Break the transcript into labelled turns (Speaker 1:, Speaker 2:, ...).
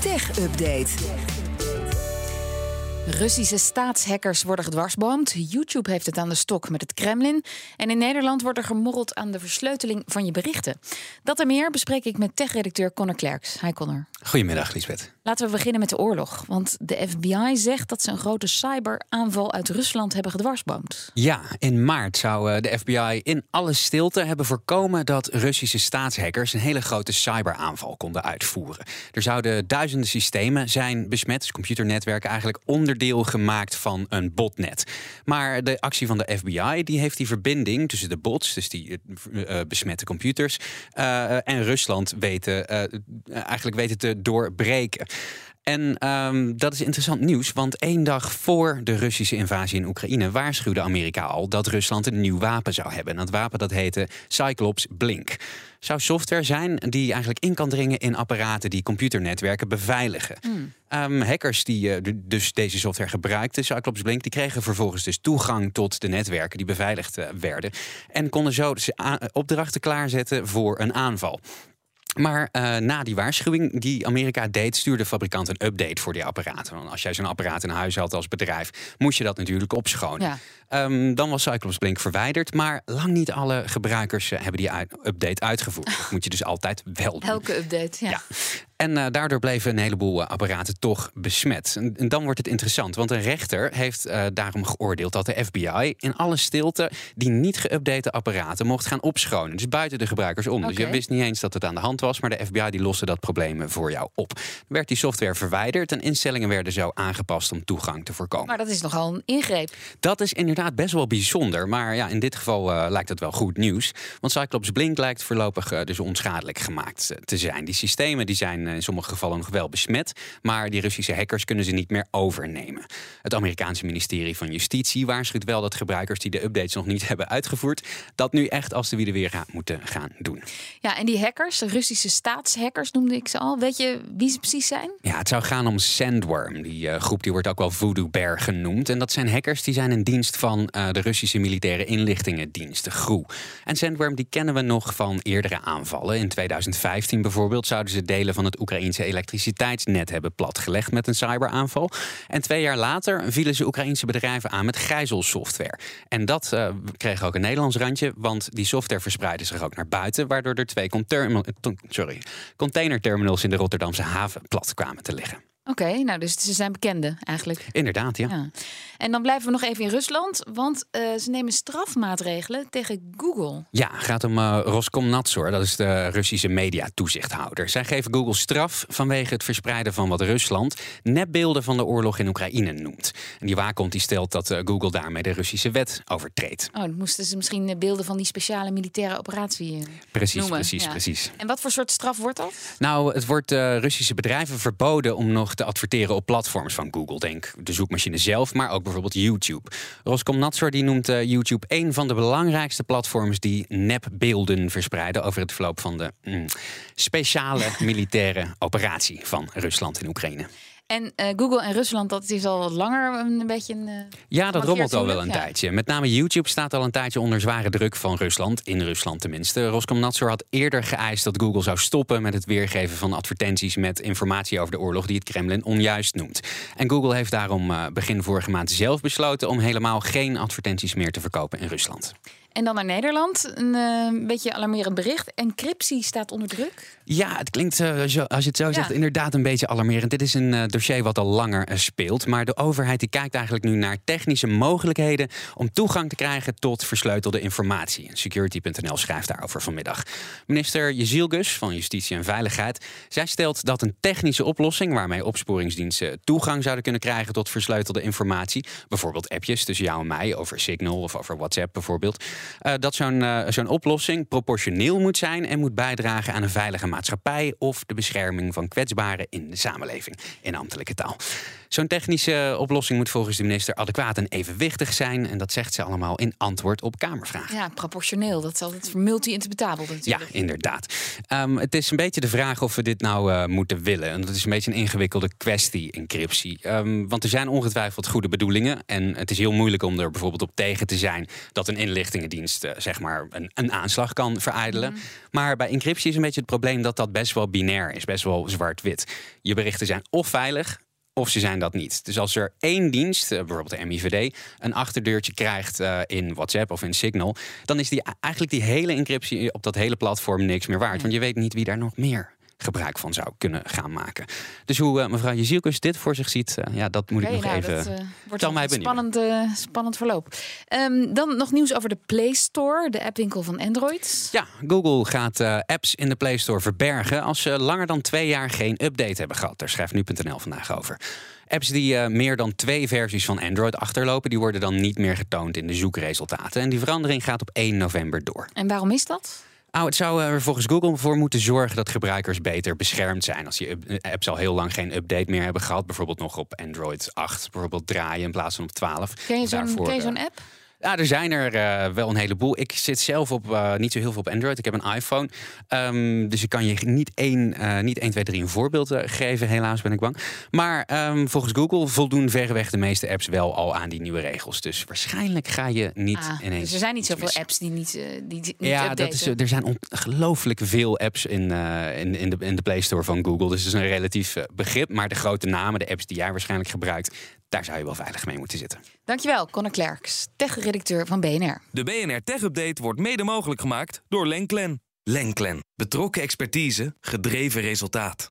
Speaker 1: Tech Update.
Speaker 2: Russische staatshackers worden gedwarsboomd. YouTube heeft het aan de stok met het Kremlin. En in Nederland wordt er gemorreld aan de versleuteling van je berichten. Dat en meer bespreek ik met tech-redacteur Connor Klerks. Hi Connor.
Speaker 3: Goedemiddag, Lisbeth.
Speaker 2: Laten we beginnen met de oorlog. Want de FBI zegt dat ze een grote cyberaanval uit Rusland hebben gedwarsboomd.
Speaker 3: Ja, in maart zou eh, de FBI in alle stilte hebben voorkomen dat Russische staatshackers een hele grote cyberaanval konden uitvoeren. Er zouden duizenden systemen zijn besmet, dus computernetwerken eigenlijk onderdeel gemaakt van een botnet. Maar de actie van de FBI die heeft die verbinding tussen de bots, dus die uh, besmette computers, uh, en Rusland weten, eigenlijk weten te doorbreken. En um, dat is interessant nieuws, want één dag voor de Russische invasie in Oekraïne waarschuwde Amerika al dat Rusland een nieuw wapen zou hebben. En dat wapen dat heette Cyclops Blink. Zou software zijn die eigenlijk in kan dringen in apparaten die computernetwerken beveiligen. Mm. Um, hackers die uh, dus deze software gebruikten, Cyclops Blink, die kregen vervolgens dus toegang tot de netwerken die beveiligd uh, werden. En konden zo dus opdrachten klaarzetten voor een aanval. Maar uh, na die waarschuwing die Amerika deed, stuurde de fabrikant een update voor die apparaten. Want als jij zo'n apparaat in huis had als bedrijf, moest je dat natuurlijk opschonen. Ja. Um, dan was Cyclops Blink verwijderd, maar lang niet alle gebruikers uh, hebben die update uitgevoerd. Dat moet je dus altijd wel doen.
Speaker 2: Elke update, ja.
Speaker 3: En uh, daardoor bleven een heleboel apparaten toch besmet. En, en, dan wordt het interessant, want een rechter heeft uh, daarom geoordeeld dat de FBI in alle stilte die niet geüpdate apparaten mocht gaan opschonen. Dus buiten de gebruikers om. Okay. Dus je wist niet eens dat het aan de hand was, maar de FBI die loste dat probleem voor jou op. Dan werd die software verwijderd en instellingen werden zo aangepast om toegang te voorkomen.
Speaker 2: Maar dat is nogal een ingreep.
Speaker 3: Dat is inderdaad best wel bijzonder, maar ja, in dit geval uh, lijkt het wel goed nieuws. Want Cyclops Blink lijkt voorlopig dus onschadelijk gemaakt te zijn. Die systemen die zijn in sommige gevallen nog wel besmet, maar die Russische hackers kunnen ze niet meer overnemen. Het Amerikaanse ministerie van Justitie waarschuwt wel dat gebruikers die de updates nog niet hebben uitgevoerd, dat nu echt als de wie de weer gaat moeten gaan doen.
Speaker 2: Ja, en die hackers, Russische staatshackers noemde ik ze al. Weet je wie ze precies zijn?
Speaker 3: Ja, het zou gaan om Sandworm. Die uh, groep die wordt ook wel Voodoo Bear genoemd. En dat zijn hackers die zijn in dienst van uh, de Russische militaire inlichtingendienst, de GRU. En Sandworm die kennen we nog van eerdere aanvallen. In 2015 bijvoorbeeld zouden ze delen van het Oekraïense elektriciteitsnet hebben platgelegd met een cyberaanval. En twee jaar later vielen ze Oekraïense bedrijven aan met gijzelsoftware. En dat uh, kreeg ook een Nederlands randje, want die software verspreidde zich ook naar buiten, waardoor er twee sorry, containerterminals in de Rotterdamse haven plat kwamen te liggen.
Speaker 2: Oké, okay, nou dus ze zijn bekende eigenlijk.
Speaker 3: Inderdaad, ja. ja.
Speaker 2: En dan blijven we nog even in Rusland, want uh, ze nemen strafmaatregelen tegen Google.
Speaker 3: Ja, het gaat om uh, Roskomnadzor, dat is de Russische mediatoezichthouder. Zij geven Google straf vanwege het verspreiden van wat Rusland nepbeelden van de oorlog in Oekraïne noemt. En die waakhond die stelt dat uh, Google daarmee de Russische wet overtreedt.
Speaker 2: Oh, dan moesten ze misschien beelden van die speciale militaire operatie
Speaker 3: precies,
Speaker 2: noemen.
Speaker 3: Precies,
Speaker 2: ja.
Speaker 3: precies.
Speaker 2: En wat voor soort straf wordt dat?
Speaker 3: Nou, het wordt Russische bedrijven verboden om nog te adverteren op platforms van Google. Denk de zoekmachine zelf, maar ook bijvoorbeeld YouTube. Roskomnadzor die noemt uh, YouTube een van de belangrijkste platforms die nepbeelden verspreiden over het verloop van de mm, speciale militaire operatie van Rusland in Oekraïne.
Speaker 2: En uh, Google en Rusland, dat is al wat langer een beetje een. Uh,
Speaker 3: ja, dat rommelt al wel een ja. tijdje. Met name YouTube staat al een tijdje onder zware druk van Rusland. In Rusland tenminste. Roskomnadzor had eerder geëist dat Google zou stoppen met het weergeven van advertenties met informatie over de oorlog die het Kremlin onjuist noemt. En Google heeft daarom uh, begin vorige maand zelf besloten om helemaal geen advertenties meer te verkopen in Rusland.
Speaker 2: En dan naar Nederland. Een uh, beetje alarmerend bericht. Encryptie staat onder druk.
Speaker 3: Ja, het klinkt, uh, zo, als je het zo ja. zegt, inderdaad een beetje alarmerend. Dit is een uh, dossier wat al langer speelt. Maar de overheid die kijkt eigenlijk nu naar technische mogelijkheden... om toegang te krijgen tot versleutelde informatie. Security.nl schrijft daarover vanmiddag. Minister Jezielgus van Justitie en Veiligheid... zij stelt dat een technische oplossing... waarmee opsporingsdiensten toegang zouden kunnen krijgen... tot versleutelde informatie... bijvoorbeeld appjes tussen jou en mij over Signal of over WhatsApp bijvoorbeeld... Uh, dat zo'n uh, zo'n oplossing proportioneel moet zijn en moet bijdragen aan een veilige maatschappij of de bescherming van kwetsbaren in de samenleving, in ambtelijke taal. Zo'n technische oplossing moet volgens de minister adequaat en evenwichtig zijn. En dat zegt ze allemaal in antwoord op Kamervragen.
Speaker 2: Ja, proportioneel. Dat is altijd multi-interpretabel natuurlijk.
Speaker 3: Ja, inderdaad. Um, het is een beetje de vraag of we dit nou uh, moeten willen. En dat is een beetje een ingewikkelde kwestie, encryptie. Um, want er zijn ongetwijfeld goede bedoelingen. En het is heel moeilijk om er bijvoorbeeld op tegen te zijn dat een inlichtingendienst dienst uh, zeg maar een, een, aanslag kan verijdelen. Mhm. Maar bij encryptie is een beetje het probleem dat dat best wel binair is, best wel zwart-wit. Je berichten zijn of veilig of ze zijn dat niet. Dus als er één dienst, eh, bijvoorbeeld de MIVD, een achterdeurtje krijgt uh, in WhatsApp of in Signal, dan is die, eigenlijk die hele encryptie op dat hele platform niks meer waard. Want je weet niet wie daar nog meer gebruik van zou kunnen gaan maken. Dus hoe uh, mevrouw Jezielkus dit voor zich ziet, uh, ja, dat moet ik nog nou, even. Dat uh,
Speaker 2: wordt mij spannend, spannend verloop. Um, dan nog nieuws over de Play Store, de appwinkel van Android.
Speaker 3: Ja, Google gaat apps in de Play Store verbergen als ze langer dan twee jaar geen update hebben gehad. Daar schrijft nu.nl vandaag over. Apps die meer dan twee versies van Android achterlopen, die worden dan niet meer getoond in de zoekresultaten. En die verandering gaat op 1 november door.
Speaker 2: En waarom is dat?
Speaker 3: Nou, het zou er volgens Google voor moeten zorgen dat gebruikers beter beschermd zijn. Als die apps al heel lang geen update meer hebben gehad, bijvoorbeeld nog op Android 8 bijvoorbeeld draaien in plaats van op 12.
Speaker 2: Ken je zo'n
Speaker 3: eh,
Speaker 2: app?
Speaker 3: Ja, er zijn er uh, wel een heleboel. Ik zit zelf op uh, niet zo heel veel op Android. Ik heb een iPhone. Um, dus ik kan je niet één, uh, niet 1, 2, 3 een voorbeeld geven. Helaas ben ik bang. Maar um, volgens Google voldoen verreweg de meeste apps wel al aan die nieuwe regels. Dus waarschijnlijk ga je niet ah, ineens.
Speaker 2: Dus er zijn niet zoveel apps die niet. die niet
Speaker 3: ja, dat is, er zijn ongelooflijk veel apps in, in, in, de, in de Play Store van Google. Dus het is een relatief begrip. Maar de grote namen, de apps die jij waarschijnlijk gebruikt, daar zou je wel veilig mee moeten zitten.
Speaker 2: Dankjewel, Conor Klerks, tech-redacteur van BNR.
Speaker 1: De BNR Tech Update wordt mede mogelijk gemaakt door Lenklen. Lenklen. Betrokken expertise, gedreven resultaat.